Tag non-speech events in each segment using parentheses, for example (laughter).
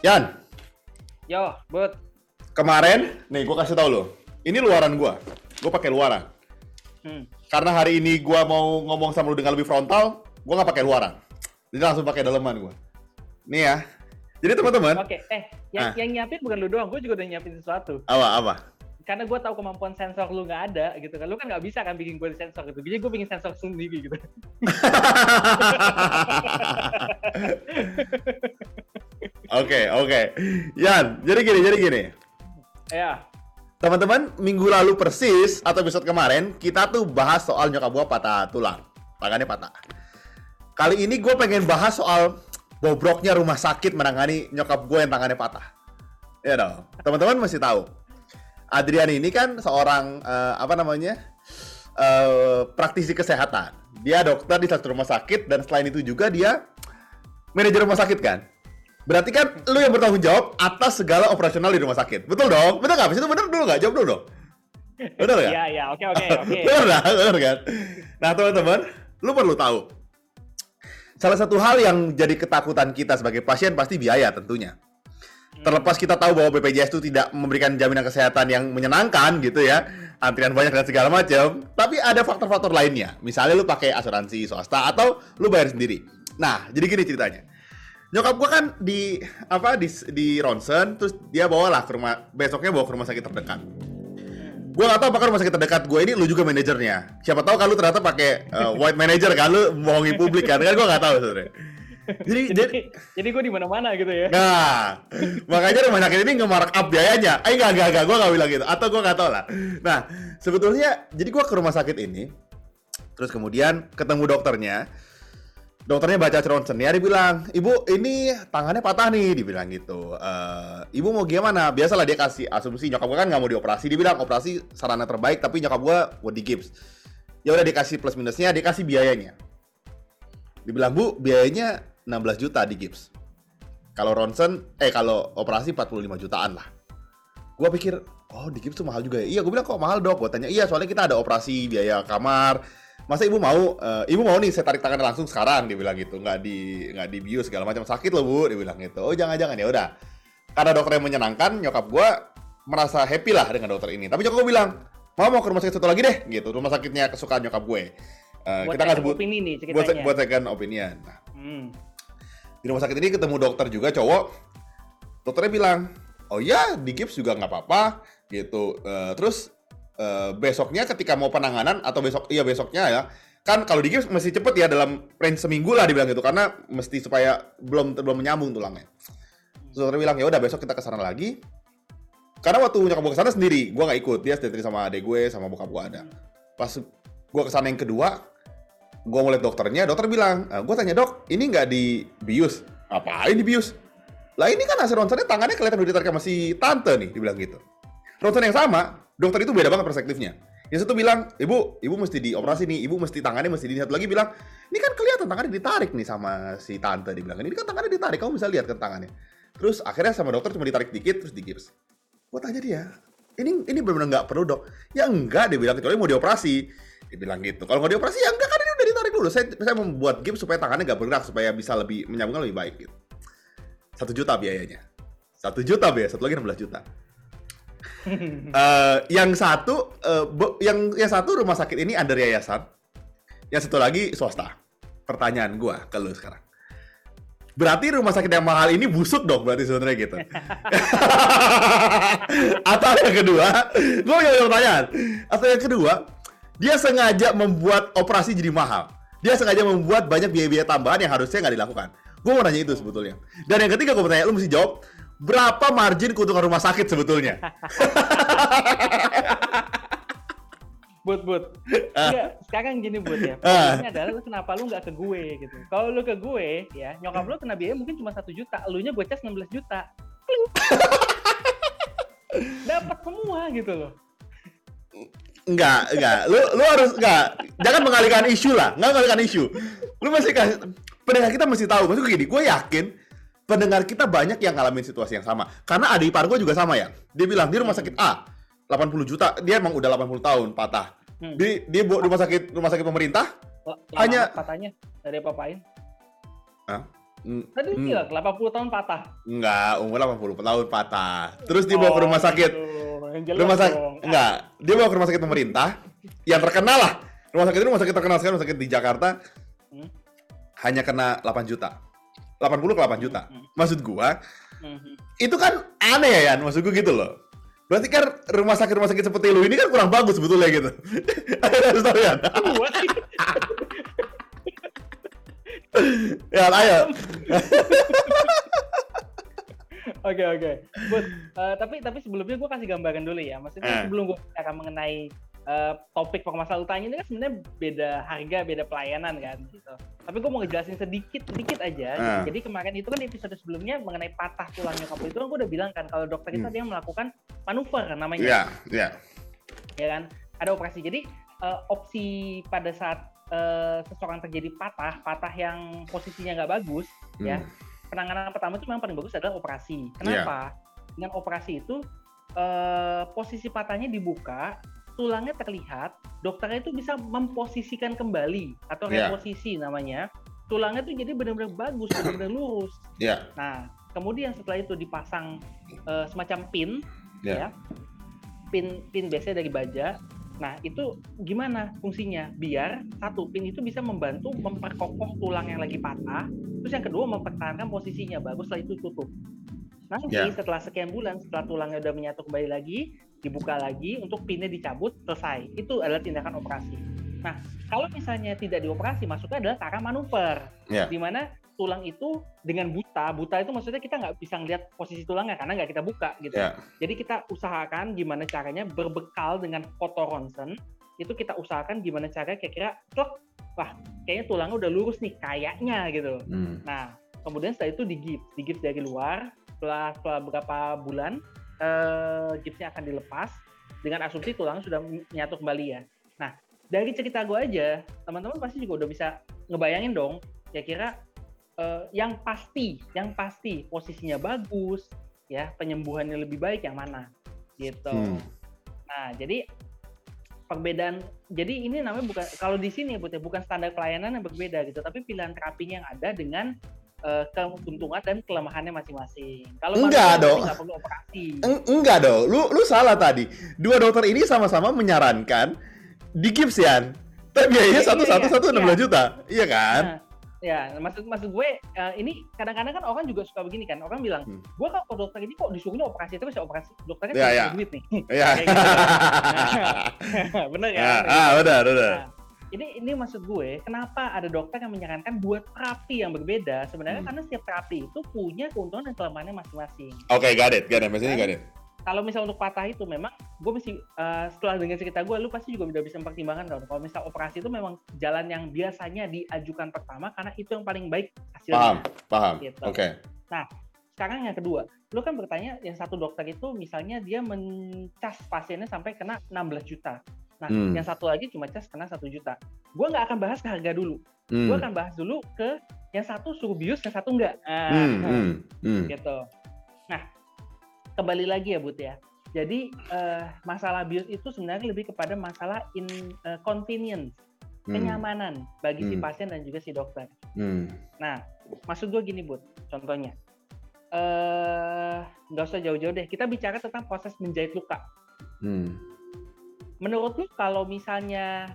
Yan, Yo, Bud. kemarin, nih gue kasih tau lo. Ini luaran gue. Gue pakai luaran. Hmm. Karena hari ini gue mau ngomong sama lu dengan lebih frontal, gue nggak pakai luaran. Jadi langsung pakai daleman gue. Nih ya. Jadi teman-teman, Oke, eh, yang, Ah. yang nyiapin bukan lu doang, gue juga udah nyiapin sesuatu. apa apa? Karena gue tahu kemampuan sensor lu nggak ada, gitu kan. Lu kan nggak bisa kan bikin gue sensor gitu. Jadi gue bikin sensor sendiri gitu. (laughs) (laughs) Oke oke. Yan, jadi gini jadi gini. ya, Teman-teman, minggu lalu persis atau episode kemarin kita tuh bahas soal nyokap gua patah tulang, tangannya patah. Kali ini gue pengen bahas soal bobroknya rumah sakit menangani nyokap gue yang tangannya patah. Ya dong, teman-teman mesti tahu. Adrian ini kan seorang eh, apa namanya eh, praktisi kesehatan. Dia dokter di satu rumah sakit dan selain itu juga dia manajer rumah sakit kan. Berarti kan lu yang bertanggung jawab atas segala operasional di rumah sakit. Betul dong? Betul nggak? Itu bener dulu nggak? Jawab dulu dong. Bener nggak? Iya, iya, oke, oke, oke. (laughs) bener bener kan? Nah teman-teman, lu perlu tahu. Salah satu hal yang jadi ketakutan kita sebagai pasien pasti biaya tentunya. Terlepas kita tahu bahwa BPJS itu tidak memberikan jaminan kesehatan yang menyenangkan gitu ya, antrian banyak dan segala macam, tapi ada faktor-faktor lainnya. Misalnya lu pakai asuransi swasta atau lu bayar sendiri. Nah, jadi gini ceritanya. Nyokap gua kan di apa di di ronsen terus dia bawalah ke rumah besoknya bawa ke rumah sakit terdekat. Gue gak tahu apakah rumah sakit terdekat gue ini lu juga manajernya. Siapa tahu kalau ternyata pakai uh, white manager kan lu bohongi publik kan. Kan gue gak tahu sebenarnya. Jadi, jadi Jadi, jadi gue di mana-mana gitu ya. Nah, makanya rumah sakit ini nge-mark up biayanya. Eh, enggak, enggak, enggak, gue gak bilang gitu. Atau gue gak tau lah. Nah, sebetulnya, jadi gue ke rumah sakit ini, terus kemudian ketemu dokternya, dokternya baca ronsennya, dia bilang, ibu ini tangannya patah nih, dibilang gitu. Eh, ibu mau gimana? Biasalah dia kasih asumsi, nyokap gue kan nggak mau dioperasi, dia bilang operasi sarana terbaik, tapi nyokap gue di gips. Ya udah dikasih plus minusnya, dia kasih biayanya. Dibilang bu, biayanya 16 juta di gips. Kalau ronsen, eh kalau operasi 45 jutaan lah. Gua pikir, oh di gips tuh mahal juga ya. Iya, gue bilang kok mahal dok. Gue tanya, iya soalnya kita ada operasi biaya kamar. Masa ibu mau, eh, ibu mau nih saya tarik tangan langsung sekarang, dia bilang gitu. Nggak di, nggak di bius segala macam sakit loh bu, dia bilang gitu. Oh jangan-jangan ya udah. Karena dokternya menyenangkan, nyokap gua merasa happy lah dengan dokter ini. Tapi nyokap gue bilang, mau mau ke rumah sakit satu lagi deh, gitu. Rumah sakitnya kesukaan nyokap gue. Eh, Buat kita nggak sebut opini nih buat, buat second opinion. Nah, Hmm. di rumah sakit ini ketemu dokter juga cowok dokternya bilang oh ya di gips juga nggak apa-apa gitu Eh, terus eh, besoknya ketika mau penanganan atau besok iya besoknya ya kan kalau di gips mesti cepet ya dalam range seminggu lah dibilang gitu karena mesti supaya belum belum menyambung tulangnya Terus dokter bilang ya udah besok kita ke sana lagi karena waktu nyokap gue ke sana sendiri gue nggak ikut dia sendiri sama adek gue sama bokap gue ada pas gue ke sana yang kedua gue ngeliat dokternya, dokter bilang, gue tanya dok, ini nggak di bius? Ngapain di bius? Lah ini kan hasil ronsennya tangannya kelihatan udah ditarik sama si tante nih, dibilang gitu. Ronsen yang sama, dokter itu beda banget perspektifnya. Yang satu bilang, ibu, ibu mesti dioperasi nih, ibu mesti tangannya mesti di satu lagi bilang, ini kan kelihatan tangannya ditarik nih sama si tante, dibilang ini kan tangannya ditarik, kamu bisa lihat kan tangannya. Terus akhirnya sama dokter cuma ditarik dikit terus digips. Gue tanya dia, ini ini benar-benar nggak perlu dok? Ya enggak, dia bilang kecuali mau dioperasi. Dia bilang gitu. Kalau nggak dioperasi ya enggak kan ini udah ditarik dulu. Saya saya membuat gips supaya tangannya nggak bergerak supaya bisa lebih menyambungkan lebih baik gitu. Satu juta biayanya. Satu juta biaya, satu lagi 16 juta. Eh, yang satu, eh, bo- yang yang satu rumah sakit ini under yayasan, yang satu lagi swasta. Pertanyaan gua ke lu sekarang. Berarti rumah sakit yang mahal ini busuk dong berarti sebenarnya gitu. (laughs) Atau yang kedua, gue punya pertanyaan. Atau yang kedua, dia sengaja membuat operasi jadi mahal. Dia sengaja membuat banyak biaya-biaya tambahan yang harusnya nggak dilakukan. Gue mau nanya itu sebetulnya. Dan yang ketiga gue mau tanya, lu mesti jawab, berapa margin keuntungan rumah sakit sebetulnya? Bud, bud. Enggak, sekarang gini bud ya. Ah. Pertanyaannya adalah lu kenapa lu nggak ke gue gitu. Kalau lu ke gue, ya nyokap lu kena biaya mungkin cuma satu juta, elunya gue cas 16 juta. (laughs) Dapat semua gitu loh. Enggak, enggak. Lu lu harus enggak. Jangan mengalihkan isu lah. Enggak mengalihkan isu. Lu masih kasih pendengar kita mesti tahu. Maksud gini, gue yakin pendengar kita banyak yang ngalamin situasi yang sama. Karena adik ipar gue juga sama ya. Dia bilang di rumah sakit A 80 juta, dia emang udah 80 tahun patah. Hmm. Di dia bu- rumah sakit rumah sakit pemerintah lama Hanya- katanya dari apa-apain? Hah? Hmm, Tadi hmm. bilang 80 tahun patah. Enggak, umur 80 tahun patah. Terus dia bawa ke rumah Oh, sakit. jelas Rumah sakit enggak, dia bawa ke rumah sakit pemerintah yang terkenal lah. Rumah sakit itu rumah sakit terkenal sekali, rumah sakit di Jakarta. Hmm. Hanya kena 8 juta. 80 ke 8 juta. Hmm. Maksud gua, Mhm. itu kan aneh ya, Yan. Maksud gua gitu loh. Berarti kan rumah sakit rumah sakit seperti lu ini kan kurang bagus sebetulnya gitu. (laughs) Harus tahu ya. (laughs) Ya, ayo. (laughs) Oke oke. But, eh, tapi tapi sebelumnya gue kasih gambaran dulu ya. Maksudnya Eh. sebelum gue bicara mengenai eh, topik permasalahan utangnya ini kan sebenarnya beda harga, beda pelayanan kan gitu. Tapi gue mau ngejelasin sedikit sedikit aja. Eh. Jadi kemarin itu kan episode sebelumnya mengenai patah tulang nyokap itu kan gue udah bilang kan kalau dokter itu Hmm. ada yang melakukan manuver namanya Iya, iya. ya kan ada operasi jadi eh, opsi pada saat eh, seseorang terjadi patah patah yang posisinya nggak bagus Ya. Hmm. penanganan pertama itu memang paling bagus adalah operasi kenapa dengan operasi itu eh, posisi patahnya dibuka tulangnya terlihat dokternya itu bisa memposisikan kembali atau Iya. reposisi namanya tulangnya itu jadi benar-benar bagus benar-benar lurus Iya. Nah, kemudian setelah itu dipasang eh, semacam pin, Ya. ya, pin pin biasanya dari baja. Nah, itu gimana fungsinya? Biar satu pin itu bisa membantu memperkokoh tulang yang lagi patah, terus yang kedua mempertahankan posisinya bagus setelah itu tutup. Nanti Ya. setelah sekian bulan, setelah tulangnya udah menyatu kembali lagi, dibuka lagi untuk pinnya dicabut, selesai. Itu adalah tindakan operasi. Nah, kalau misalnya tidak dioperasi, masuknya adalah cara manuver Ya. di mana tulang itu dengan buta, buta itu maksudnya kita nggak bisa ngeliat posisi tulangnya karena nggak kita buka gitu. Ya. Jadi kita usahakan gimana caranya berbekal dengan foto ronsen itu kita usahakan gimana caranya kira-kira plek, wah kayaknya tulangnya udah lurus nih kayaknya gitu. Hmm. Nah kemudian setelah itu digips, digips dari luar setelah, setelah beberapa bulan eh, gipsnya akan dilepas dengan asumsi tulangnya sudah menyatu kembali ya. Nah dari cerita gue aja teman-teman pasti juga udah bisa ngebayangin dong kira-kira eh, yang pasti, yang pasti posisinya bagus, ya penyembuhannya lebih baik yang mana, gitu. Hmm. Nah jadi perbedaan, jadi ini namanya bukan kalau di sini ya, ya, bukan standar pelayanan yang berbeda gitu, tapi pilihan terapinya yang ada dengan eh, keuntungan dan kelemahannya masing-masing. Kalau Enggak dong. nggak perlu operasi. Eng- enggak dong, lu lu salah tadi. Dua dokter ini sama-sama menyarankan di gips Yan. Tapi biayanya Iya, satu iya, satu iya. satu enam belas juta, iya kan? Nah, ya maksud maksud gue eh, ini kadang-kadang kan orang juga suka begini kan orang bilang Hmm. gue ke dokter ini kok disuruhnya operasi terus ya operasi dokternya Ya, punya ya. duit nih Iya. (laughs) Gitu. (laughs) bener kan Ah, ah, benar, benar. Nah, ini ini maksud gue kenapa ada dokter yang menyarankan buat terapi yang berbeda sebenarnya Hmm. karena setiap terapi itu punya keuntungan dan kelemahannya masing-masing Oke, got it, got it. Maksudnya got it. kalau misal untuk patah itu memang gue mesti eh, setelah dengar cerita gue lu pasti juga udah bisa mempertimbangkan dong kalau misal operasi itu memang jalan yang biasanya diajukan pertama karena itu yang paling baik Paham, hasilnya paham. Gitu. Oke. sekarang yang kedua lu kan bertanya yang satu dokter itu misalnya dia mencas pasiennya sampai kena 16 juta nah Hmm. yang satu lagi cuma cas kena satu juta gue nggak akan bahas ke harga dulu Hmm. gue akan bahas dulu ke yang satu suruh bius yang satu enggak nah, Hmm, hmm, hmm. gitu nah kembali lagi ya Bud ya jadi eh, masalah bius itu sebenarnya lebih kepada masalah in eh, convenience Hmm. kenyamanan bagi si Hmm. pasien dan juga si dokter Hmm. Nah, maksud gue gini, Bud. Contohnya, eh nggak usah jauh-jauh deh. Kita bicara tentang proses menjahit luka. Hmm. Menurut lu kalau misalnya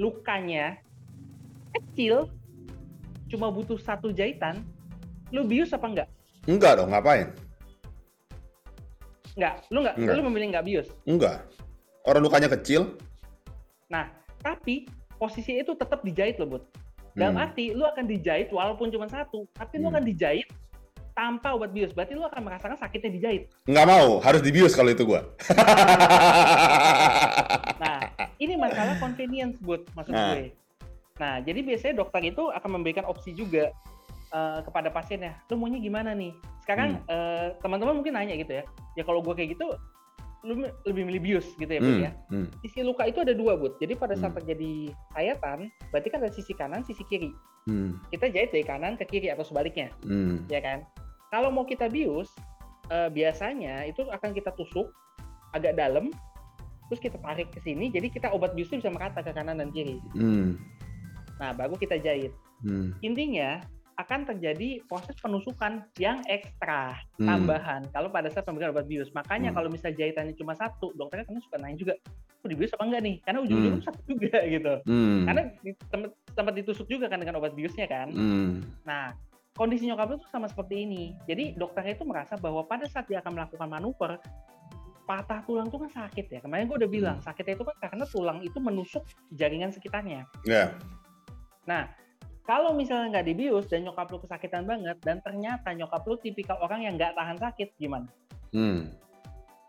lukanya kecil, cuma butuh satu jahitan, lu bius apa enggak? Enggak dong, ngapain? Enggak. Lu enggak, Enggak. lu memilih enggak bius. Enggak. Orang lukanya kecil. Nah, tapi posisi itu tetap dijahit loh, Bud. Dalam Hmm. arti lu akan dijahit walaupun cuma satu, tapi lu Hmm. akan dijahit tanpa obat bius. Berarti lu akan merasakan sakitnya dijahit. Enggak mau, harus dibius kalau itu gua. (laughs) Nah, ini masalah convenience, Bud, maksud Nah. gue. Nah, jadi biasanya dokter itu akan memberikan opsi juga eh, kepada pasiennya. Lu maunya gimana nih? Sekarang Hmm. eh, teman-teman mungkin nanya gitu ya. Ya kalau gue kayak gitu, lu lebih milih bius gitu ya, Hmm, ya. hmm. Sisi luka itu ada dua, Bud. Jadi pada saat Hmm. terjadi sayatan, berarti kan ada sisi kanan, sisi kiri. Hmm. Kita jahit dari kanan ke kiri atau sebaliknya, Hmm. ya kan? Kalau mau kita bius, eh, biasanya itu akan kita tusuk agak dalam, terus kita tarik ke sini, jadi kita obat biusnya bisa merata ke kanan dan kiri. Hmm. Nah, baru kita jahit. Hmm. Intinya, akan terjadi proses penusukan yang ekstra Hmm. tambahan kalau pada saat pemberian obat bius. Makanya Hmm. kalau misalnya jahitannya cuma satu, dokternya kan suka nanya juga, "Mau dibius apa enggak nih?" Karena ujung-ujungnya Hmm. satu juga (laughs) gitu. Hmm. Karena di- tempat tempat ditusuk juga kan dengan obat biusnya kan. Hmm. Nah, kondisi nyokap lu tuh sama seperti ini. Jadi dokternya itu merasa bahwa pada saat dia akan melakukan manuver, patah tulang itu kan sakit ya. Kemarin gue udah bilang, sakitnya itu kan karena tulang itu menusuk jaringan sekitarnya. Ya. Nah, kalau misalnya nggak dibius dan nyokap lu kesakitan banget, dan ternyata nyokap lu tipikal orang yang nggak tahan sakit, gimana? Hmm.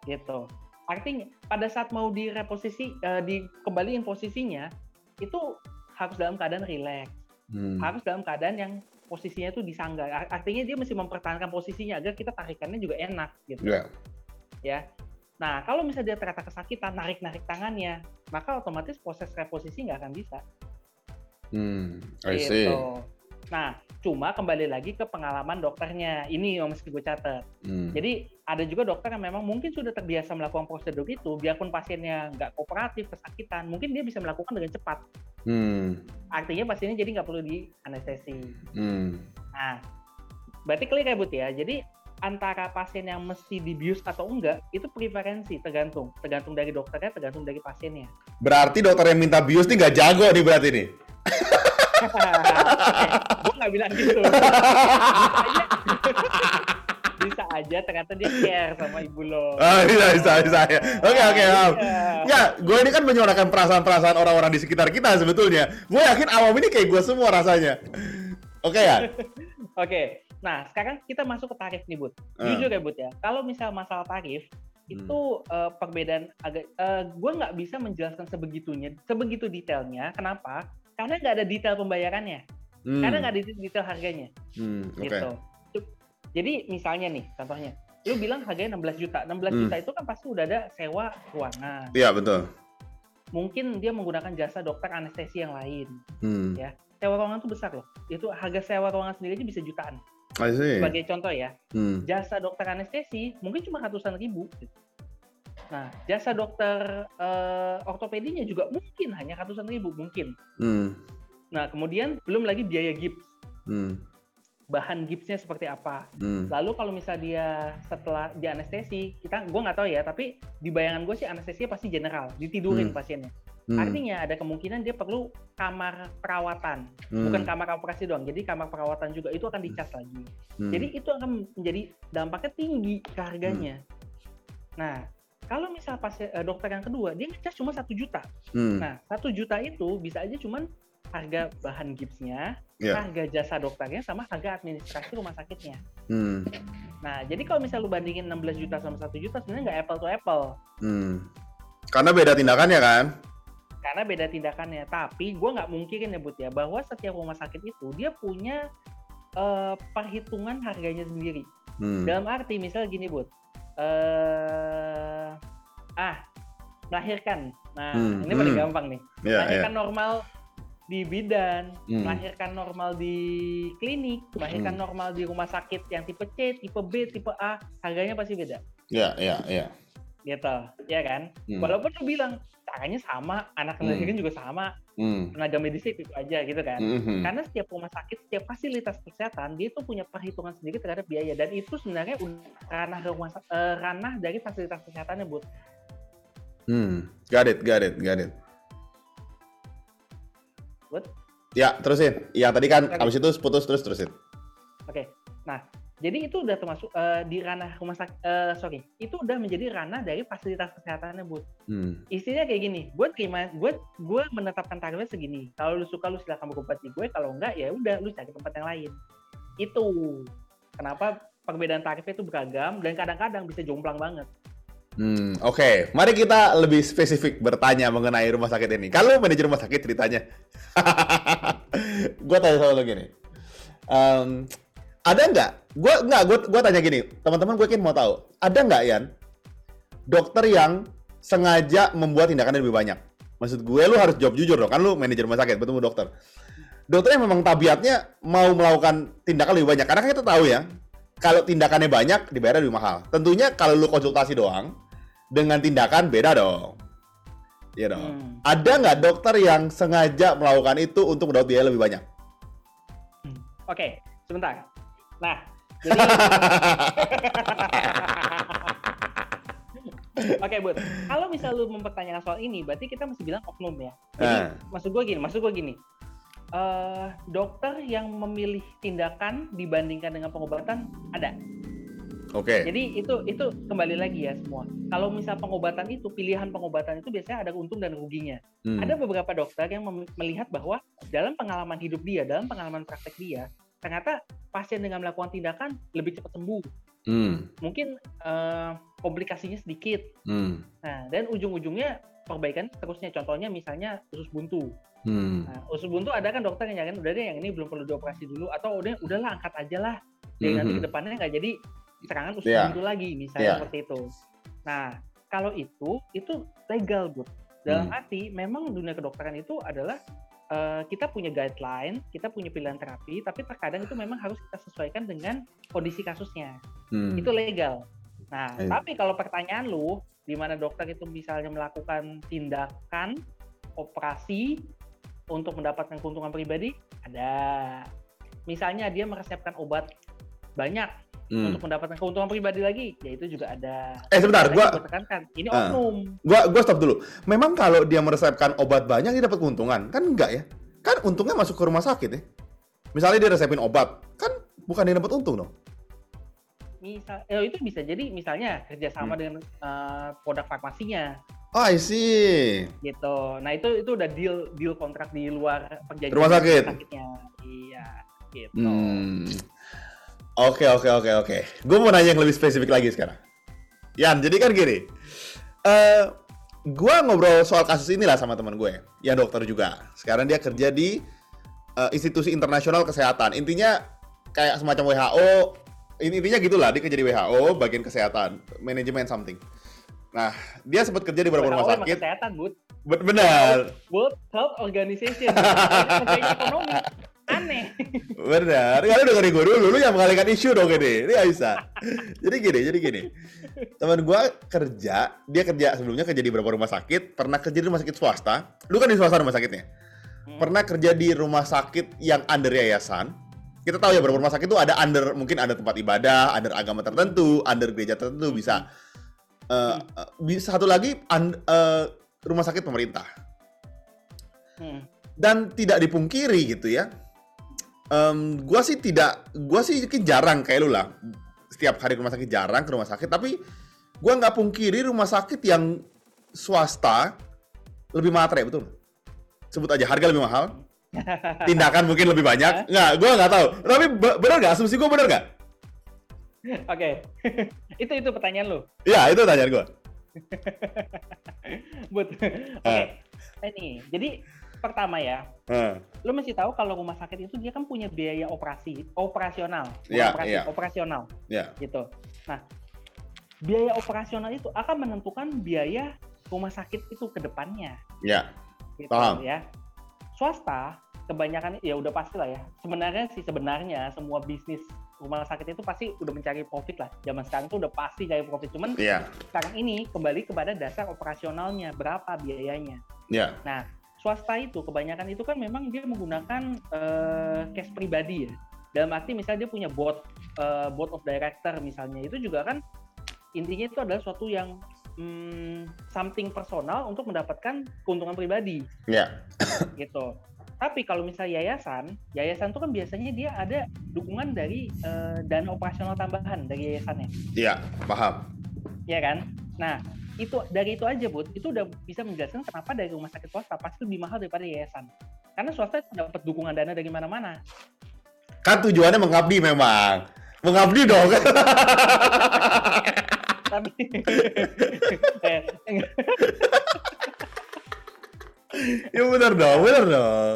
Gitu. Artinya, pada saat mau direposisi, eh, dikembaliin posisinya, itu harus dalam keadaan rileks. Hmm. harus dalam keadaan yang posisinya itu disangga. Ar- Artinya dia mesti mempertahankan posisinya agar kita tarikannya juga enak gitu Ya. ya. Nah kalau misalnya dia ternyata kesakitan narik-narik tangannya, maka otomatis proses reposisi nggak akan bisa. Hmm. I see. Gitu. Nah cuma kembali lagi ke pengalaman dokternya. Ini yang mesti gue catat. Hmm. Jadi ada juga dokter yang memang mungkin sudah terbiasa melakukan prosedur itu, biarpun pasiennya nggak kooperatif, kesakitan, mungkin dia bisa melakukan dengan cepat. Hmm. Artinya pasiennya jadi nggak perlu di anestesi. Hmm. Nah, berarti clear ya Bud ya. Jadi antara pasien yang mesti dibius atau enggak itu preferensi tergantung, tergantung dari dokternya, tergantung dari pasiennya. Berarti dokter yang minta bius nih nggak jago nih berarti nih. (laughs) nggak bilang gitu. Bisa (laughs) aja, bisa aja ternyata dia care sama ibu lo. Ah, bisa, bisa, bisa. ya. Oke, oke, paham. Enggak, gue ini kan menyuarakan perasaan-perasaan orang-orang di sekitar kita sebetulnya. Gue yakin awam ini kayak gue semua rasanya. Oke ya? (laughs) Oke, nah sekarang kita masuk ke tarif nih Bud. Ah. Jujur ya Bud ya, kalau misal masalah tarif itu eh, perbedaan agak, gue nggak bisa menjelaskan sebegitunya, sebegitu detailnya. Kenapa? Karena nggak ada detail pembayarannya, Hmm. karena nggak detail harganya, Hmm, Oke. gitu. Jadi misalnya nih, contohnya, lu bilang harganya 16 juta, 16 Hmm. juta itu kan pasti udah ada sewa ruangan. Iya, betul. Mungkin dia menggunakan jasa dokter anestesi yang lain. Hmm. Ya. Sewa ruangan tuh besar loh. Itu harga sewa ruangan sendiri aja bisa jutaan. I see. Sebagai contoh ya, Hmm. jasa dokter anestesi mungkin cuma ratusan ribu. gitu. Nah, jasa dokter eh, ortopedinya juga mungkin hanya ratusan ribu mungkin. Hmm. Nah, kemudian belum lagi biaya gips, Hmm. bahan gipsnya seperti apa. Hmm. Lalu kalau misalnya dia setelah di anestesi, kita gue nggak tahu ya, tapi di bayangan gue sih anestesinya pasti general, ditidurin Hmm. pasiennya. Hmm. Artinya ada kemungkinan dia perlu kamar perawatan, Hmm. bukan kamar operasi doang. Jadi kamar perawatan juga itu akan dicas lagi. Hmm. Jadi itu akan menjadi dampaknya tinggi ke harganya. Nah, kalau misal pasien eh, dokter yang kedua dia ngecas cuma satu juta. Hmm. Nah, satu juta itu bisa aja cuman harga bahan gipsnya, Iya. harga jasa dokternya, sama harga administrasi rumah sakitnya. Hmm. Nah, jadi kalau misal lu bandingin 16 juta sama satu juta sebenarnya nggak apple to apple. Hmm. Karena beda tindakannya kan? Karena beda tindakannya. Tapi gue nggak mungkirin ya Bud ya, bahwa setiap rumah sakit itu dia punya eh, perhitungan harganya sendiri. Hmm. Dalam arti misal gini Bud, eh ah melahirkan. Nah Hmm, ini paling hmm. gampang nih. Iya. melahirkan normal di bidan, Hmm. melahirkan normal di klinik, melahirkan Hmm. normal di rumah sakit yang tipe C, tipe B, tipe A, harganya pasti beda. Iya, iya, iya. Gitu, ya kan? Hmm. Walaupun lu bilang caranya sama, anak Hmm. melahirkan juga sama, Hmm. tenaga medisnya itu aja gitu kan. Mhm. Karena setiap rumah sakit, setiap fasilitas kesehatan dia itu punya perhitungan sendiri terhadap biaya dan itu sebenarnya ranah rumah eh, ranah dari fasilitas kesehatannya, Bu. Hmm. Got it, got it, got it. Good? Ya, terusin. Yang tadi kan Oke. abis itu putus terus terusin. Oke. Nah, jadi itu udah termasuk eh, di ranah rumah sakit eh, sorry, itu udah menjadi ranah dari fasilitas kesehatannya, Bu. Hmm. Istinya kayak gini, gue terima, gue gue menetapkan tarifnya segini. Kalau lu suka lu silakan berobat di gue, kalau enggak ya udah lu cari tempat yang lain. Itu kenapa perbedaan tarifnya itu beragam dan kadang-kadang bisa jomplang banget. Hmm, oke. Mari kita lebih spesifik bertanya mengenai rumah sakit ini. Kalau manajer rumah sakit ceritanya, (laughs) gue tanya sama lo gini. Em, ada nggak? Gue nggak. Gue gue tanya gini. Teman-teman gue kan mau tahu. Ada nggak Yan? Dokter yang sengaja membuat tindakan lebih banyak. Maksud gue lu harus jawab jujur dong. Kan lu manajer rumah sakit, bertemu dokter. Dokter yang memang tabiatnya mau melakukan tindakan lebih banyak. Karena kan kita tahu ya, kalau tindakannya banyak dibayar lebih mahal. Tentunya kalau lu konsultasi doang dengan tindakan beda dong. Iya dong. Hmm. Ada nggak dokter yang sengaja melakukan itu untuk mendapat biaya lebih banyak? Oke, sebentar. Nah, jadi (laughs) Oke, Bud. Kalau misal lu mempertanyakan soal ini, berarti kita mesti bilang oknum ya. Jadi, Ah. maksud gue gini, maksud gue gini. eh dokter yang memilih tindakan dibandingkan dengan pengobatan ada. Oke. Jadi itu itu kembali lagi ya semua. Kalau misal pengobatan itu pilihan pengobatan itu biasanya ada untung dan ruginya. Hmm. Ada beberapa dokter yang melihat bahwa dalam pengalaman hidup dia, dalam pengalaman praktek dia, ternyata pasien dengan melakukan tindakan lebih cepat sembuh. Hmm. Mungkin eh, komplikasinya sedikit. Hmm. Nah, dan ujung-ujungnya perbaikan terusnya. Contohnya misalnya usus buntu. Hmm. Nah, usus buntu ada kan dokter yang nyaranin udah deh yang ini belum perlu dioperasi dulu atau udah udahlah angkat aja lah. Jadi nanti Mhm. ke depannya nggak jadi serangan usus Iya. buntu lagi misalnya Iya. seperti itu. Nah, kalau itu itu legal, Bu. Dalam Hmm. arti memang dunia kedokteran itu adalah eh, kita punya guideline, kita punya pilihan terapi, tapi terkadang itu memang harus kita sesuaikan dengan kondisi kasusnya. Hmm. Itu legal. Nah, Iya. tapi kalau pertanyaan lu, di mana dokter itu misalnya melakukan tindakan operasi untuk mendapatkan keuntungan pribadi, ada. Misalnya dia meresepkan obat banyak Hmm. untuk mendapatkan keuntungan pribadi lagi, ya itu juga ada. Eh sebentar, gua gua tekankan, ini Ah. oknum. gua gua stop dulu. Memang kalau dia meresepkan obat banyak dia dapat keuntungan? Kan enggak ya? Kan untungnya masuk ke rumah sakit ya. Misalnya dia resepin obat, kan bukan dia dapat untung dong. Misal, ya itu bisa jadi misalnya kerjasama Hmm. dengan eh, produk farmasinya, Oh, I see. gitu. Nah itu itu udah deal deal kontrak di luar perjanjian Rumah sakit. sakitnya. Iya, gitu. Hmm. Oke oke oke oke. Gue mau nanya yang lebih spesifik lagi sekarang. Yan, jadi kan gini. Eh, gue ngobrol soal kasus inilah sama teman gue, ya dokter juga. Sekarang dia kerja di eh, institusi internasional kesehatan. Intinya kayak semacam WHO. Ini intinya gitulah. Dia kerja di WHO, bagian kesehatan, manajemen something. Nah, dia sempat kerja di beberapa rumah sakit. kesehatan, Bud. Benar, World Health Organization. (laughs) Ekonomi. Aneh. Benar, kalian dengerin gue dulu, lu yang mengalihkan isu dong ini, ini gak bisa. Jadi gini, jadi gini. Teman gue kerja, dia kerja sebelumnya kerja di beberapa rumah sakit, pernah kerja di rumah sakit swasta. Lu kan di swasta rumah sakitnya. Hmm. Pernah kerja di rumah sakit yang under yayasan. Kita tahu ya beberapa rumah sakit itu ada under, mungkin ada tempat ibadah, under agama tertentu, under gereja tertentu bisa. Eh, eh, bisa satu lagi un- eh, rumah sakit pemerintah Hmm. dan tidak dipungkiri gitu ya. Em, gua sih tidak, gua sih mungkin jarang kayak lu lah. Setiap hari ke rumah sakit jarang ke rumah sakit, tapi gua nggak pungkiri rumah sakit yang swasta lebih matre betul. Sebut aja harga lebih mahal, (laughs) tindakan mungkin lebih banyak. Nggak, gua nggak tahu. Tapi be- bener nggak? Asumsi gua bener nggak? Oke. (laughs) itu itu pertanyaan lu. Ya itu tanyaan gua. (laughs) Bud. Oke. Ini, jadi pertama ya, Eh, lu mesti tahu kalau rumah sakit itu dia kan punya biaya operasi, operasional, Iya, operasi, iya. operasional, ya, gitu. Nah, biaya operasional itu akan menentukan biaya rumah sakit itu ke depannya, ya, gitu Paham. ya. Swasta kebanyakan ya udah pasti lah ya. Sebenarnya sih sebenarnya semua bisnis rumah sakit itu pasti udah mencari profit lah. Zaman sekarang tuh udah pasti cari profit. Cuman ya, sekarang ini kembali kepada dasar operasionalnya berapa biayanya. ya, Nah, swasta itu kebanyakan itu kan memang dia menggunakan eh, cash pribadi ya. Dalam arti misalnya dia punya board eh, board of director misalnya itu juga kan intinya itu adalah suatu yang hmm, something personal untuk mendapatkan keuntungan pribadi ya, (coughs) gitu. Tapi kalau misalnya yayasan, yayasan itu kan biasanya dia ada dukungan dari eh, dana operasional tambahan dari yayasannya ya, paham. ya kan? Nah, itu dari itu aja, Bud, itu udah bisa menjelaskan kenapa dari rumah sakit swasta pasti lebih mahal daripada yayasan. Karena swasta itu dapat dukungan dana dari mana-mana. Kan tujuannya mengabdi memang. Mengabdi dong. Tapi ya benar dong, benar dong.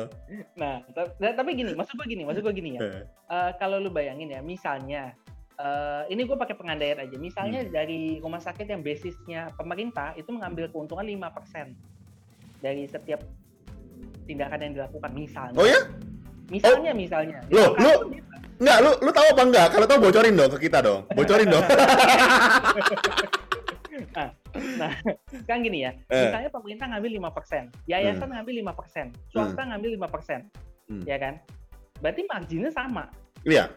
nah, ta- tapi gini, maksud gue gini, maksud gue gini ya. Eh, kalau lu bayangin ya, misalnya eh, ini gue pakai pengandaian aja. Misalnya dari rumah sakit yang basisnya pemerintah itu mengambil keuntungan 5% dari setiap tindakan yang dilakukan misalnya. Oh ya? Misalnya, misalnya. Loh, Misalkan lu- Enggak, lu lu tahu apa enggak? Kalau tahu bocorin dong ke kita dong. Bocorin dong. (laughs) Nah, kan gini ya. Eh. Misalnya pemerintah ngambil 5%, yayasan ngambil 5%, swasta ngambil 5%. Hmm. Ya kan? berarti marginnya sama. Iya.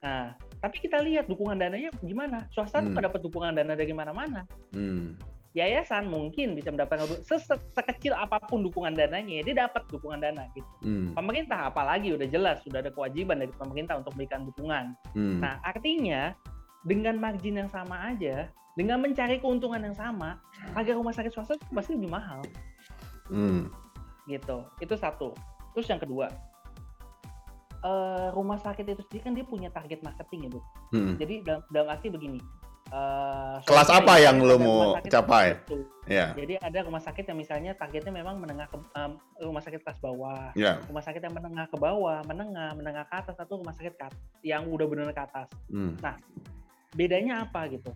Nah, tapi kita lihat dukungan dananya gimana. Swasta tuh Hmm. nggak dapat dukungan dana dari mana-mana. Hmm. Yayasan mungkin bisa mendapatkan se se- sekecil apa pun dukungan dananya, dia dapat dukungan dana gitu. Hmm. Pemerintah apalagi udah jelas sudah ada kewajiban dari pemerintah untuk memberikan dukungan. Hmm. Nah, artinya dengan margin yang sama aja, dengan mencari keuntungan yang sama, harga rumah sakit swasta tuh pasti lebih mahal Hmm. gitu. Itu satu. Terus yang kedua, eh, rumah sakit itu sendiri kan dia punya target marketing ya, Bu. Hmm. Jadi dalam, dalam arti begini. eh, Kelas apa yang lo mau capai? Ya. Jadi ada rumah sakit yang misalnya targetnya memang menengah ke em, rumah sakit kelas bawah, Ya. rumah sakit yang menengah ke bawah, menengah, menengah ke atas, atau rumah sakit ke yang udah benar ke atas. Hmm. Bedanya apa gitu?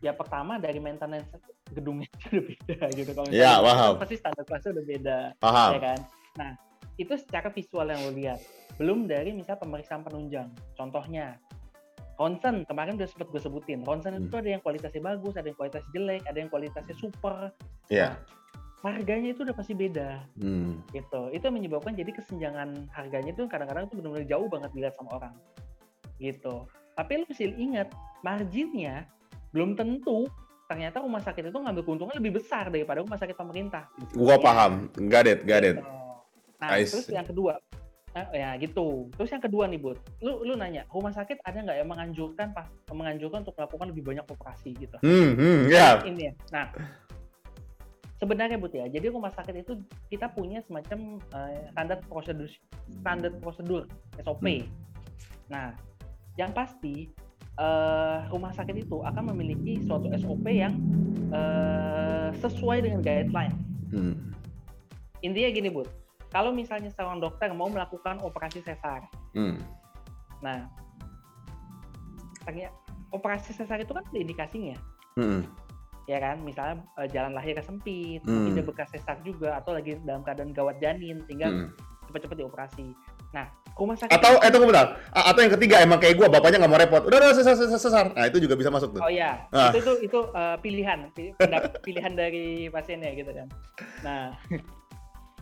Ya pertama dari maintenance gedungnya (laughs) itu udah beda gitu. Kalau Ya, misalnya paham. pasti standar kelasnya udah beda, Paham. ya kan? Nah, itu secara visual yang lo lihat. Belum dari misal pemeriksaan penunjang. Contohnya, ronsen kemarin udah sempat gue sebutin. Ronsen Hmm. itu ada yang kualitasnya bagus, ada yang kualitasnya jelek, ada yang kualitasnya super. Ya. Nah, harganya itu udah pasti beda Hmm. gitu. Itu menyebabkan jadi kesenjangan harganya itu kadang-kadang itu benar-benar jauh banget dilihat sama orang. Gitu. Tapi lu mesti ingat, marginnya belum tentu ternyata rumah sakit itu ngambil keuntungan lebih besar daripada rumah sakit pemerintah. Gua paham. Got it, got it. Gitu. Nah, I terus see. yang kedua, eh, ya gitu. Terus yang kedua nih, Bud. Lu lu nanya, rumah sakit ada nggak yang menganjurkan pas menganjurkan untuk melakukan lebih banyak operasi gitu? Hmm, hmm, ya. Ini ya. Nah, sebenarnya Bud ya. Jadi rumah sakit itu kita punya semacam eh, standar prosedur standar prosedur SOP. Hmm. Nah, yang pasti eh, rumah sakit itu akan memiliki suatu SOP yang eh, sesuai dengan guideline. Hmm. Intinya gini, Bud. Kalau misalnya seorang dokter mau melakukan operasi sesar, Hmm. nah, ternyata operasi sesar itu kan ada indikasinya, Hmm. ya kan? Misalnya eh, jalan lahirnya sempit, Hmm. mungkin dia bekas sesar juga, atau lagi dalam keadaan gawat janin, sehingga Hmm. cepat-cepat dioperasi. Nah, rumah sakit Atau eh tunggu bentar. A- Atau yang ketiga emang kayak gua bapaknya nggak mau repot. Udah udah sesar sesar sesar. Nah, itu juga bisa masuk tuh. Oh ya, Ah. itu itu itu eh, pilihan, (laughs) pilihan dari pasiennya gitu kan. Nah,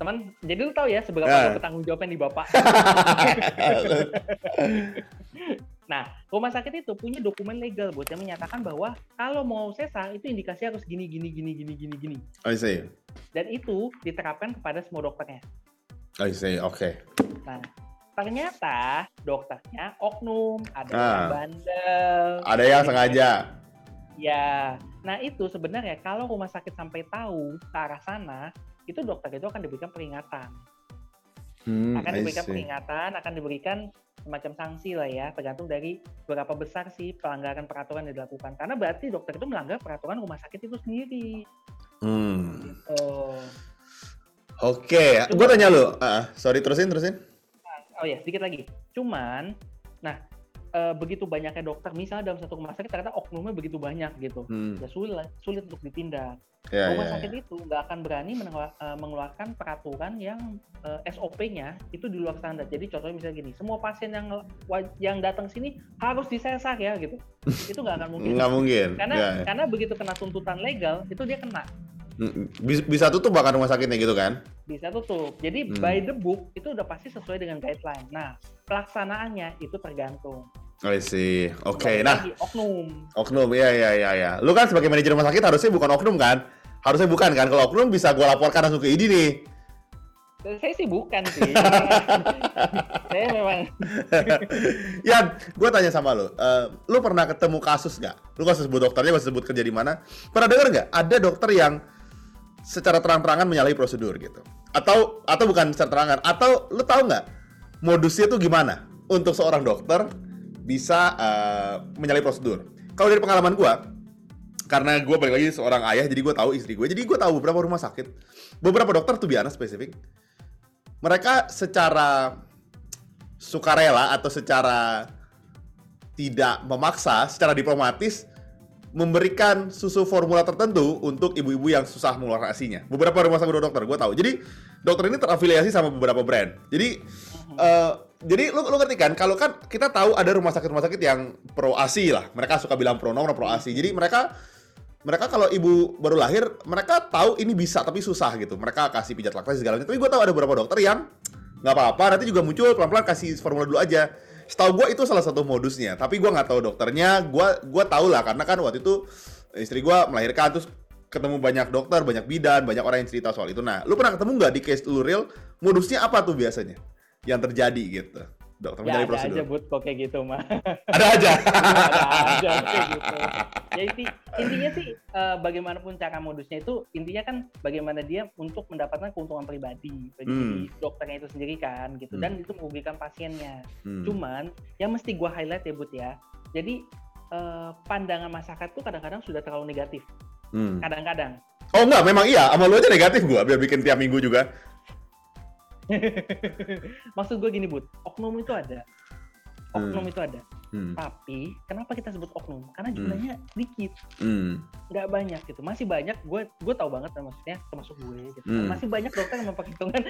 teman, jadi lu tahu ya seberapa Ah. bertanggung jawabnya di bapak. (laughs) Nah, rumah sakit itu punya dokumen legal buat yang menyatakan bahwa kalau mau sesar itu indikasi harus gini gini gini gini gini gini. I see. Dan itu diterapkan kepada semua dokternya. I see. Oke. Nah, ternyata dokternya oknum, ada Ah. yang bandel. Ada yang sengaja. Ya, nah itu sebenarnya kalau rumah sakit sampai tahu ke arah sana, itu dokter itu akan diberikan peringatan. Hmm, Akan diberikan peringatan, akan diberikan semacam sanksi lah ya, tergantung dari berapa besar sih pelanggaran peraturan yang dilakukan. Karena berarti dokter itu melanggar peraturan rumah sakit itu sendiri. Hmm. Oh, Oke, gua tanya lu. Ah, sorry terusin terusin. oh ya sedikit lagi. Cuman, nah eh, begitu banyaknya dokter, misalnya dalam satu rumah sakit ternyata oknumnya begitu banyak gitu, Hmm. ya sulit sulit untuk ditindak. Ya, rumah ya, sakit ya. itu nggak akan berani eh, mengeluarkan peraturan yang eh, SOP-nya itu di luar standar. Jadi contohnya misalnya gini, semua pasien yang yang datang sini harus disesar ya gitu. (laughs) itu nggak akan mungkin. Nggak mungkin. Karena Ya, ya. karena begitu kena tuntutan legal itu dia kena Bisa, bisa tutup bahkan rumah sakitnya gitu kan? bisa tutup. Jadi Hmm. by the book itu udah pasti sesuai dengan guideline. Nah pelaksanaannya itu tergantung. I see. Oke, Balik nah oknum. oknum, iya iya iya ya. Lu kan sebagai manajer rumah sakit harusnya bukan oknum kan? Harusnya bukan kan? Kalau oknum bisa gua laporkan langsung ke ID nih. Saya sih bukan sih. (laughs) saya memang (laughs) Yan, gue tanya sama lu, eh, lu pernah ketemu kasus nggak? Lu gak usah sebut dokternya, gak usah sebut kerja di mana. Pernah denger nggak? Ada dokter yang secara terang-terangan menyalahi prosedur gitu? Atau atau bukan secara terangan? Atau lu tahu nggak modusnya tuh gimana untuk seorang dokter bisa eh, menyalahi prosedur? Kalau dari pengalaman gue, karena gue balik lagi seorang ayah, jadi gue tahu istri gue, jadi gue tahu beberapa rumah sakit, beberapa dokter tuh biasa spesifik, mereka secara sukarela atau secara tidak memaksa, secara diplomatis memberikan susu formula tertentu untuk ibu-ibu yang susah mengeluarkan asinya. Beberapa rumah sakit dokter, gue tahu. Jadi dokter ini terafiliasi sama beberapa brand. Jadi eh, jadi lu, lu ngerti kan kalau kan kita tahu ada rumah sakit rumah sakit yang pro asi lah. Mereka suka bilang pro nomor pro asi. Jadi mereka mereka kalau ibu baru lahir, mereka tahu ini bisa tapi susah gitu. Mereka kasih pijat laktasi segala macam. Tapi gue tahu ada beberapa dokter yang nggak apa-apa nanti juga muncul pelan-pelan kasih formula dulu aja setahu gue itu salah satu modusnya tapi gue nggak tahu dokternya. Gue gua tahu lah karena kan waktu itu istri gue melahirkan terus ketemu banyak dokter banyak bidan banyak orang yang cerita soal itu. Nah lu pernah ketemu nggak di case lu real? Modusnya apa tuh biasanya yang terjadi gitu dokter Ya mencari ada prosedur aja but kok kayak gitu mah. (laughs) ada aja (laughs) ada aja kayak gitu. Ya inti, intinya sih eh, bagaimanapun cara modusnya itu intinya kan bagaimana dia untuk mendapatkan keuntungan pribadi bagi Hmm. dokternya itu sendiri kan gitu Hmm. dan itu merugikan pasiennya. Hmm. Cuman yang mesti gua highlight ya but ya. Jadi eh, pandangan masyarakat tuh kadang-kadang sudah terlalu negatif. Hmm. Kadang-kadang. oh enggak memang iya sama lu aja negatif gue biar bikin tiap minggu juga (laughs) Maksud gue gini bud, oknum itu ada. Oknum itu ada. Hmm. Tapi kenapa kita sebut oknum? Karena jumlahnya dikit. Hmm. nggak banyak gitu masih banyak gue gue tahu banget lah maksudnya termasuk gue gitu Hmm. masih banyak dokter yang memperhitungkan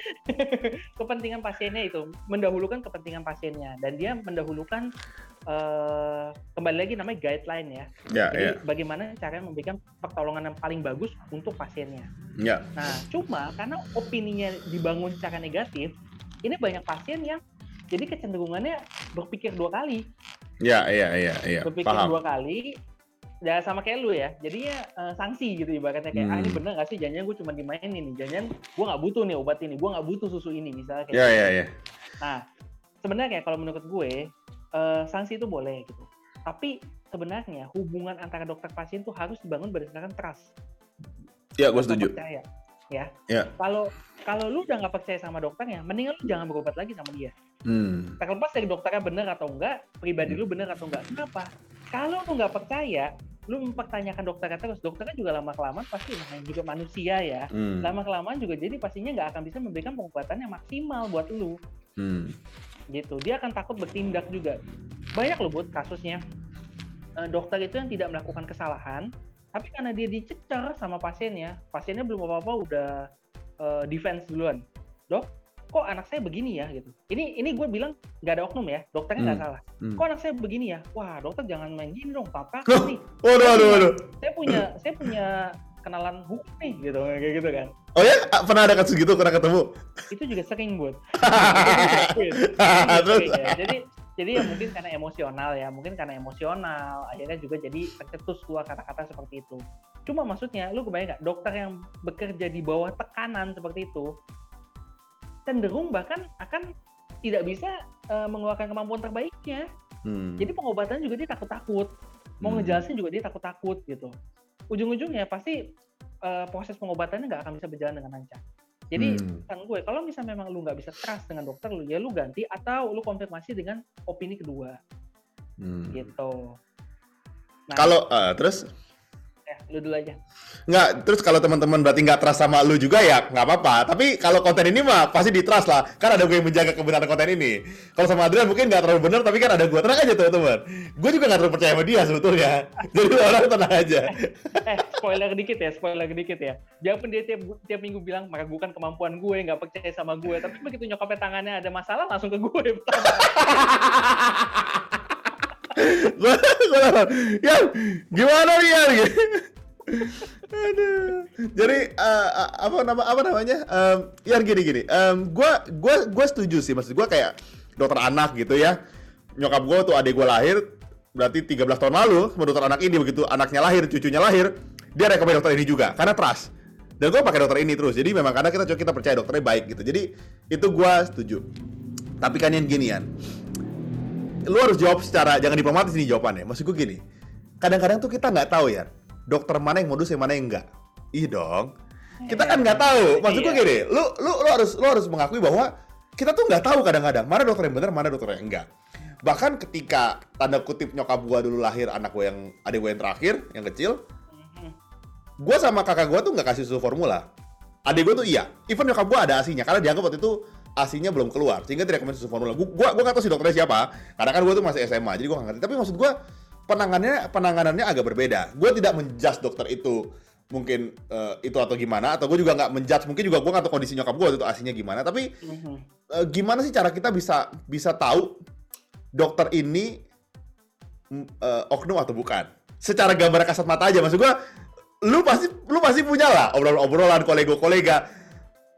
(laughs) kepentingan pasiennya itu mendahulukan kepentingan pasiennya dan dia mendahulukan eh, kembali lagi namanya guideline ya ya jadi ya bagaimana cara memberikan pertolongan yang paling bagus untuk pasiennya ya nah cuma karena opininya dibangun secara negatif ini banyak pasien yang jadi kecenderungannya berpikir dua kali. Ya ya ya ya. Berpikir paham. dua kali ya sama kayak lu ya. Jadinya eh, sanksi gitu ibaratnya kayak ah ini Hmm. bener gak sih? Jangan gue cuma dimainin nih. Jangan gue nggak butuh nih obat ini. Gue nggak butuh susu ini misalnya kayak ya gitu. ya ya. Nah sebenarnya kalau menurut gue eh, sanksi itu boleh gitu. Tapi sebenarnya hubungan antara dokter pasien tuh harus dibangun berdasarkan trust. Ya gue setuju. percaya ya? Ya. kalau kalau lu udah nggak percaya sama dokternya mendingan lu jangan berobat lagi sama dia hmm. terlepas dari dokternya bener atau enggak, pribadi Hmm. lu bener atau enggak. Kenapa? Kalau lu nggak percaya, lu mempertanyakan dokternya terus, dokternya juga lama kelamaan pasti namanya juga manusia ya. Hmm. Lama kelamaan juga jadi pastinya nggak akan bisa memberikan pengobatan yang maksimal buat lu Hmm. gitu. Dia akan takut bertindak juga. Banyak loh buat kasusnya eh, dokter itu yang tidak melakukan kesalahan, tapi karena dia dicecer sama pasiennya, pasiennya belum apa-apa udah eh, defense duluan. Dok, kok anak saya begini ya gitu. Ini ini gue bilang nggak ada oknum ya, dokternya nggak Hmm. salah. Hmm. Kok anak saya begini ya? Wah, dokter jangan main gini dong, papa. Nih, (laughs) Waduh, waduh, waduh. saya punya saya punya kenalan hukum nih gitu kayak gitu kan. Oh ya, Ah, pernah ada kasus gitu, pernah ketemu. Itu juga sering buat. (laughs) Terus, ya. Jadi jadi ya mungkin karena emosional ya, mungkin karena emosional akhirnya juga jadi tercetus keluar kata-kata seperti itu. Cuma maksudnya lu kebayang nggak dokter yang bekerja di bawah tekanan seperti itu cenderung bahkan akan tidak bisa eh, mengeluarkan kemampuan terbaiknya. hmm. Jadi pengobatan juga dia takut-takut. Mau Hmm. ngejelasin juga dia takut-takut gitu. Ujung-ujungnya pasti eh, proses pengobatannya nggak akan bisa berjalan dengan lancar. Jadi Hmm. kan gue kalau misalnya memang lu nggak bisa trust dengan dokter lu ya lu ganti atau lu konfirmasi dengan opini kedua Hmm. gitu. Nah, Kalau eh, terus lu dulu aja. nggak terus kalau teman-teman berarti nggak trust sama lu juga ya nggak apa-apa. Tapi kalau konten ini mah pasti di trust lah. Kan ada gue yang menjaga kebenaran konten ini. Kalau sama Adrian mungkin nggak terlalu benar tapi kan ada gue tenang aja teman-teman. Gue juga nggak terlalu percaya sama dia sebetulnya. (laughs) Jadi orang tenang aja. Eh, spoiler dikit ya, spoiler dikit ya. Jangan dia tiap tiap minggu bilang meragukan kemampuan gue, nggak percaya sama gue. Tapi begitu nyokapnya tangannya ada masalah langsung ke gue. (laughs) gue gue ya gimana ya Aduh. Jadi eh, apa nama apa namanya? Em, ya gini gini. Em, gua gua gua setuju sih maksud gua kayak dokter anak gitu ya. Nyokap gua tuh adik gua lahir berarti 13 tahun lalu sama dokter anak ini begitu anaknya lahir, cucunya lahir, dia rekomend dokter ini juga karena trust. Dan gua pakai dokter ini terus. Jadi memang karena kita kita percaya dokternya baik gitu. Jadi itu gua setuju. Tapi kan yang ginian. Lu harus jawab secara jangan diplomatis nih jawabannya. Maksud gua gini. Kadang-kadang tuh kita nggak tahu ya dokter mana yang modus yang mana yang enggak. Ih dong. Kita kan nggak tahu. Maksud gue Iya. gini, lu lu lu harus lu harus mengakui bahwa kita tuh nggak tahu kadang-kadang mana dokter yang benar, mana dokter yang enggak. Bahkan ketika tanda kutip nyokap gua dulu lahir anak gua yang adik gua yang terakhir, yang kecil, gua sama kakak gua tuh nggak kasih susu formula. Adik gua tuh iya. Even nyokap gua ada asinya karena dianggap waktu itu asinya belum keluar sehingga tidak rekomend susu formula. Gua gua, gua gak tahu si dokternya siapa karena kan gua tuh masih SMA jadi gua gak ngerti. Tapi maksud gua penanganannya penanganannya agak berbeda. Gua tidak menjudge dokter itu mungkin eh, itu atau gimana atau gue juga nggak menjudge mungkin juga gue nggak tahu kondisi nyokap gue waktu itu asinya gimana tapi eh, gimana sih cara kita bisa bisa tahu dokter ini eh, oknum atau bukan? Secara gambar kasat mata aja, maksud gua, lu pasti lu pasti punya lah obrolan-obrolan kolega-kolega.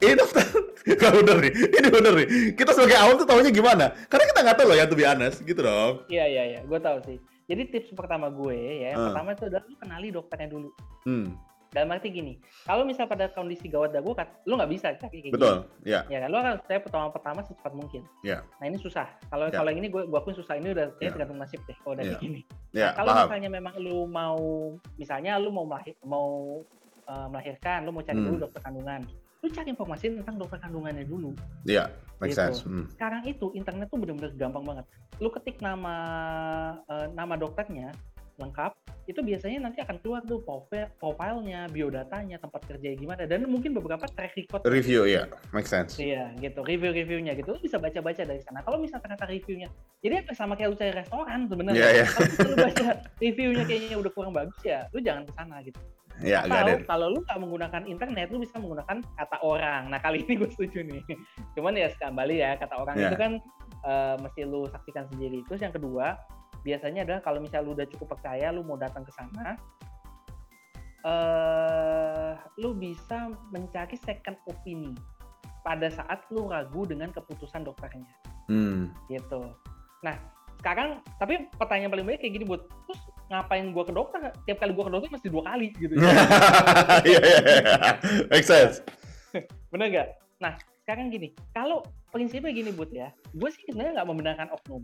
Ini dokter (laughs) nggak bener nih ini bener nih kita sebagai awam tuh tahunya gimana karena kita nggak tahu loh ya be honest gitu dong Iya iya iya, gue tahu sih. Jadi tips pertama gue ya, yang Hmm. pertama itu adalah lu kenali dokternya dulu. hmm, Dalam arti gini, kalau misal pada kondisi gawat darurat, lu nggak bisa cari kayak betul ya gini. Ya kan, lu akan saya pertama pertama secepat mungkin. Ya. Nah ini susah. Kalau Ya. kalau yang ini gue gua akuin susah. Ini udah kayaknya Ya. tergantung nasib deh. Kalau udah kayak gini. ya Kalau paham misalnya memang lu mau, misalnya lu mau melahir, mau eh, melahirkan, lu mau cari Hmm. dulu dokter kandungan. Lu cari informasi tentang dokter kandungannya dulu. ya make Gitu. sense hmm. sekarang itu internet tuh bener-bener gampang banget. Lu ketik nama eh, nama dokternya lengkap, itu biasanya nanti akan keluar tuh profil profilnya, biodatanya, tempat kerja gimana, dan mungkin beberapa track record. review ya make sense Iya, gitu. Review-reviewnya gitu. Lu bisa baca-baca dari sana. Kalau misalnya ternyata reviewnya, jadi sama kayak lu cari restoran sebenarnya. Iya, iya. Kalau lu baca reviewnya kayaknya udah kurang bagus ya, lu jangan ke sana gitu. ya Atau kalau lu nggak menggunakan internet, lu bisa menggunakan kata orang. Nah kali ini (laughs) gue setuju nih. Cuman ya kembali ya kata orang Ya. itu kan eh, mesti lu saksikan sendiri. Terus yang kedua, biasanya adalah kalau misalnya lu udah cukup percaya, lu mau datang ke sana, eh lu bisa mencari second opinion pada saat lu ragu dengan keputusan dokternya hmm. gitu. Nah, sekarang tapi pertanyaan paling banyak kayak gini buat terus ngapain gua ke dokter? Tiap kali gua ke dokter mesti dua kali gitu. (laughs) Iya, iya, iya. make sense Bener nggak? Nah, sekarang gini, kalau prinsipnya gini Bud ya, gue sih sebenarnya nggak membenarkan oknum.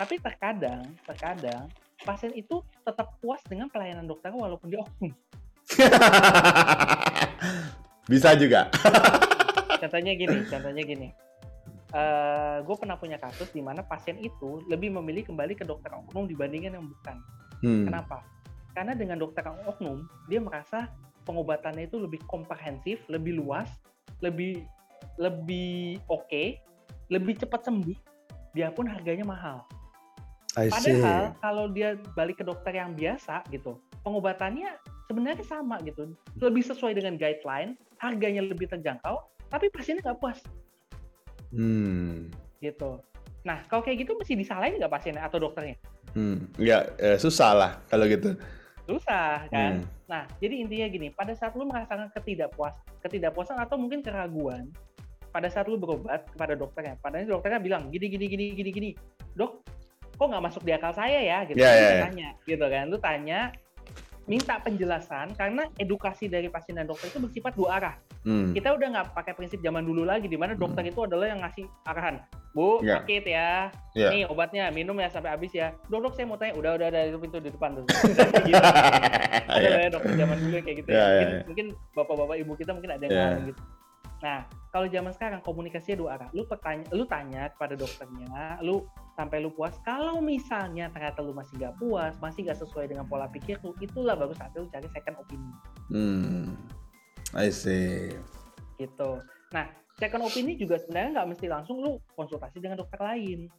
Tapi terkadang, terkadang pasien itu tetap puas dengan pelayanan dokter walaupun dia oknum. (laughs) bisa juga Contohnya gini, contohnya gini. Eh gue pernah punya kasus di mana pasien itu lebih memilih kembali ke dokter oknum dibandingkan yang bukan. hmm. Kenapa? Karena dengan dokter oknum, dia merasa pengobatannya itu lebih komprehensif, lebih luas, lebih lebih oke, lebih cepat sembuh, biarpun harganya mahal. I see. Padahal kalau dia balik ke dokter yang biasa gitu, pengobatannya sebenarnya sama gitu, lebih sesuai dengan guideline, harganya lebih terjangkau, tapi pasiennya nggak puas hmm. gitu. Nah, kalau kayak gitu mesti disalahin nggak pasiennya atau dokternya? Hmm. ya eh, susah lah kalau gitu Susah kan? Hmm. Nah, jadi intinya gini, pada saat lu merasakan ketidakpuas, ketidakpuasan atau mungkin keraguan, pada saat lu berobat kepada dokternya, padahal dokternya bilang gini gini gini gini gini, dok, kok nggak masuk di akal saya ya? Gitu, Ya, Lu ya, ya. tanya, gitu kan? Lu tanya, minta penjelasan karena edukasi dari pasien dan dokter itu bersifat dua arah. Hmm. Kita udah nggak pakai prinsip zaman dulu lagi, di mana dokter itu adalah yang ngasih arahan, bu, Ya. sakit ya, Ya. nih obatnya minum ya sampai habis ya. Dok, dok saya mau tanya, udah udah ada itu pintu di depan (laughs) tuh. gitu (laughs) ada Ya. dokter zaman dulu kayak gitu ya. ya, Mungkin, ya. mungkin bapak-bapak ibu kita mungkin ada yang Ya. ngalamin gitu. Nah, kalau zaman sekarang komunikasinya dua arah. Lu pertanya, lu tanya kepada dokternya, lu sampai lu puas. Kalau misalnya ternyata lu masih nggak puas, masih nggak sesuai dengan pola pikir lu, itulah baru saatnya lu cari second opinion Hmm. I see. gitu. Nah, second opinion juga sebenarnya nggak mesti langsung lu konsultasi dengan dokter lain.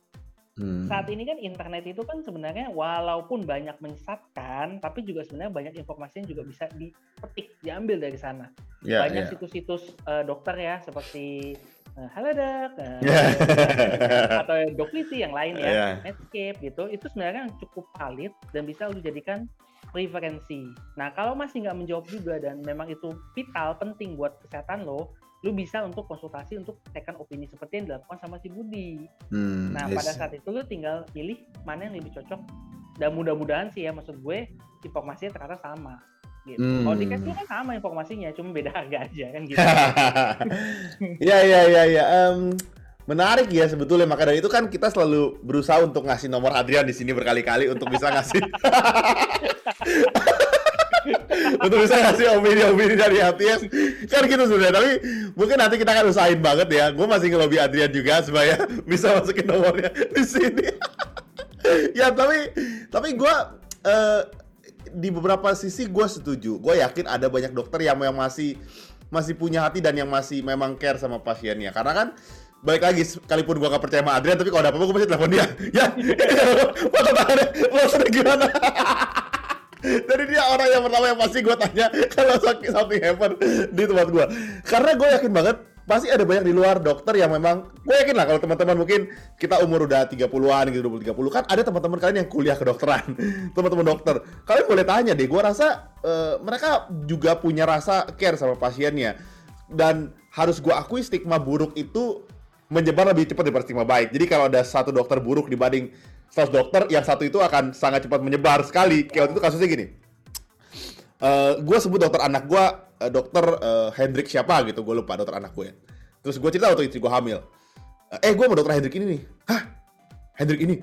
Hmm. saat ini kan internet itu kan sebenarnya walaupun banyak menyesatkan, tapi juga sebenarnya banyak informasi yang juga bisa dipetik, diambil dari sana. Ya, ya. banyak situs-situs eh, dokter ya seperti Halo Dok eh, Ya. (laughs) atau Dokliti yang lain ya, Ya. Netscape gitu. Itu sebenarnya cukup valid dan bisa lu jadikan preferensi. Nah, kalau masih nggak menjawab juga dan memang itu vital penting buat kesehatan lo, lu bisa untuk konsultasi untuk second opini seperti yang dilakukan sama si Budi. Hmm, Nah, I pada saat itu lu tinggal pilih mana yang lebih cocok. Dan mudah-mudahan sih ya, maksud gue informasinya ternyata sama. Gitu. Kalau di cash Hmm. lu kan sama informasinya, cuma beda harga aja kan gitu. (laughs) ya ya ya ya Em, menarik ya sebetulnya maka dari itu kan kita selalu berusaha untuk ngasih nomor Adrian di sini berkali-kali untuk bisa ngasih (laughs) untuk bisa ngasih opini-opini dari ATS kan gitu sebenarnya tapi mungkin nanti kita akan usahain banget ya gue masih ngelobi Adrian juga supaya (laughs) bisa masukin nomornya di sini ya tapi tapi gue eh, di beberapa sisi gue setuju. Gue yakin ada banyak dokter yang yang masih masih punya hati dan yang masih memang care sama pasiennya. Karena kan baik lagi sekalipun gua gak percaya sama Adrian tapi kalau ada apa-apa gua pasti telepon dia. (laughs) Ya (laughs) foto tangannya maksudnya gimana? (laughs) Jadi dia orang yang pertama yang pasti gua tanya kalau sakit something happen di tempat gua. Karena gue yakin banget pasti ada banyak di luar dokter yang memang gue yakin lah kalau teman-teman mungkin kita umur udah 30-an gitu 20 30 kan ada teman-teman kalian yang kuliah kedokteran (laughs) teman-teman dokter kalian boleh tanya deh gue rasa eh, mereka juga punya rasa care sama pasiennya dan harus gue akui stigma buruk itu menyebar lebih cepat daripada stigma baik. Jadi kalau ada satu dokter buruk dibanding 100 dokter, yang satu itu akan sangat cepat menyebar sekali. Kayak waktu itu kasusnya gini. Uh, gue sebut dokter anak gue, uh, dokter uh, Hendrik siapa gitu, gue lupa dokter anak gue. Ya. Terus gue cerita waktu istri gue hamil. Uh, eh gue mau dokter Hendrik ini nih. Hah? Hendrik ini?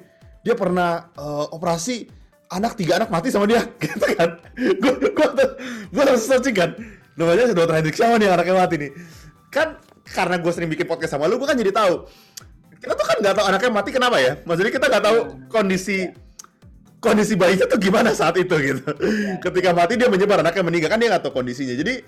Dia pernah uh, operasi anak tiga anak mati sama dia, (laughs) gitu kan? Gue gue gue langsung searching kan. Namanya dokter Hendrik siapa nih anaknya mati nih? Kan karena gue sering bikin podcast sama lu, gue kan jadi tahu. Kita tuh kan nggak tahu anaknya mati kenapa ya. Maksudnya kita nggak tahu kondisi kondisi bayinya tuh gimana saat itu gitu. Ya. Ketika mati dia menyebar, anaknya meninggal kan dia nggak tahu kondisinya. Jadi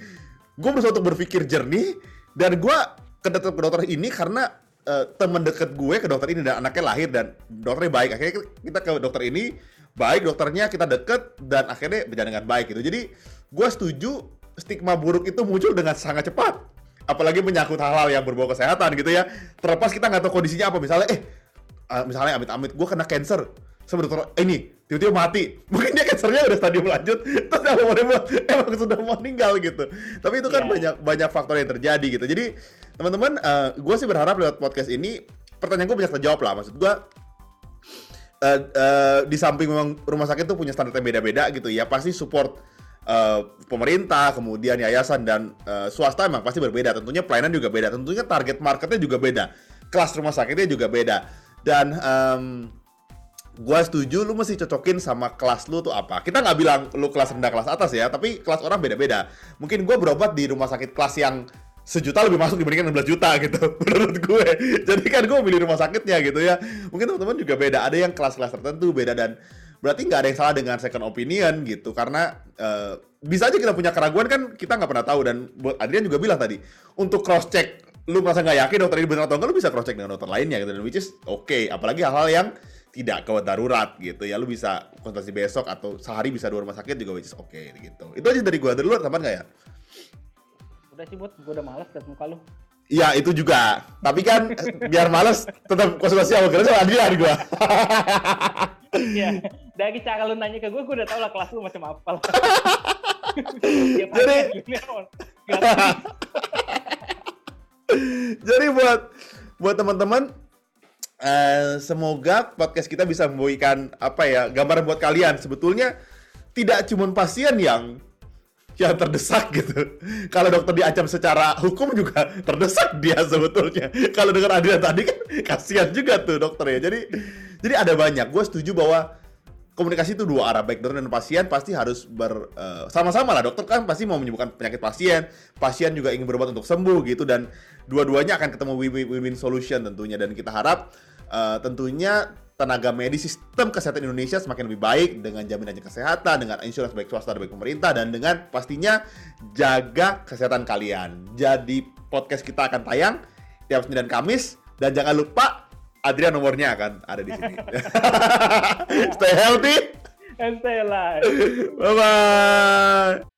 gue berusaha untuk berpikir jernih dan gue ke dokter, ke dokter ini karena uh, teman deket gue ke dokter ini dan anaknya lahir dan dokternya baik. Akhirnya kita ke dokter ini baik dokternya kita deket dan akhirnya berjalan dengan baik gitu. Jadi gue setuju stigma buruk itu muncul dengan sangat cepat apalagi menyangkut hal-hal yang berbau kesehatan gitu ya terlepas kita nggak tahu kondisinya apa misalnya eh uh, misalnya amit-amit gue kena cancer dokter eh, ini tiba-tiba mati (laughs) mungkin dia cancernya udah stadium lanjut terus yang mau emang sudah mau meninggal gitu tapi itu kan yeah. banyak banyak faktor yang terjadi gitu jadi teman-teman uh, gue sih berharap lewat podcast ini pertanyaan gue banyak terjawab lah maksud gue uh, uh, di samping memang rumah sakit tuh punya standar yang beda-beda gitu ya pasti support uh, pemerintah, kemudian yayasan dan uh, swasta memang pasti berbeda. Tentunya pelayanan juga beda. Tentunya target marketnya juga beda. Kelas rumah sakitnya juga beda. Dan um, gua setuju lu mesti cocokin sama kelas lu tuh apa. Kita nggak bilang lu kelas rendah kelas atas ya, tapi kelas orang beda-beda. Mungkin gua berobat di rumah sakit kelas yang sejuta lebih masuk dibandingkan 16 juta gitu (laughs) menurut gue jadi kan gue pilih rumah sakitnya gitu ya mungkin teman-teman juga beda ada yang kelas-kelas tertentu beda dan berarti nggak ada yang salah dengan second opinion gitu karena uh, bisa aja kita punya keraguan kan kita nggak pernah tahu dan buat Adrian juga bilang tadi untuk cross check lu merasa nggak yakin dokter ini benar atau enggak lu bisa cross check dengan dokter lainnya gitu dan which is oke okay. apalagi hal-hal yang tidak gawat darurat gitu ya lu bisa konsultasi besok atau sehari bisa dua rumah sakit juga which is oke okay, gitu itu aja dari gua dari luar teman nggak ya udah sih buat gua udah malas liat muka lu Iya itu juga. Tapi kan biar males tetap konsultasi sama gue sama Adrian gue. Iya. Dari cara lu nanya ke gue, gue udah tau lah kelas lu macam apa lah. (laughs) jadi, (laughs) jadi buat buat teman-teman, uh, semoga podcast kita bisa memberikan apa ya gambaran buat kalian. Sebetulnya tidak cuma pasien yang yang terdesak gitu. (laughs) Kalau dokter diancam secara hukum juga (laughs) terdesak dia sebetulnya. (laughs) Kalau dengar Adrian tadi kan kasihan juga tuh dokter ya. Jadi jadi ada banyak. Gue setuju bahwa komunikasi itu dua arah baik dokter dan pasien pasti harus eh, uh, lah dokter kan pasti mau menyembuhkan penyakit pasien pasien juga ingin berobat untuk sembuh gitu dan dua-duanya akan ketemu win-win solution tentunya dan kita harap uh, tentunya tenaga medis sistem kesehatan Indonesia semakin lebih baik dengan jaminan kesehatan, dengan insurans baik swasta dan baik pemerintah, dan dengan pastinya jaga kesehatan kalian. Jadi podcast kita akan tayang tiap Senin dan Kamis, dan jangan lupa Adrian nomornya akan ada di sini. (laughs) stay healthy and stay alive. Bye bye.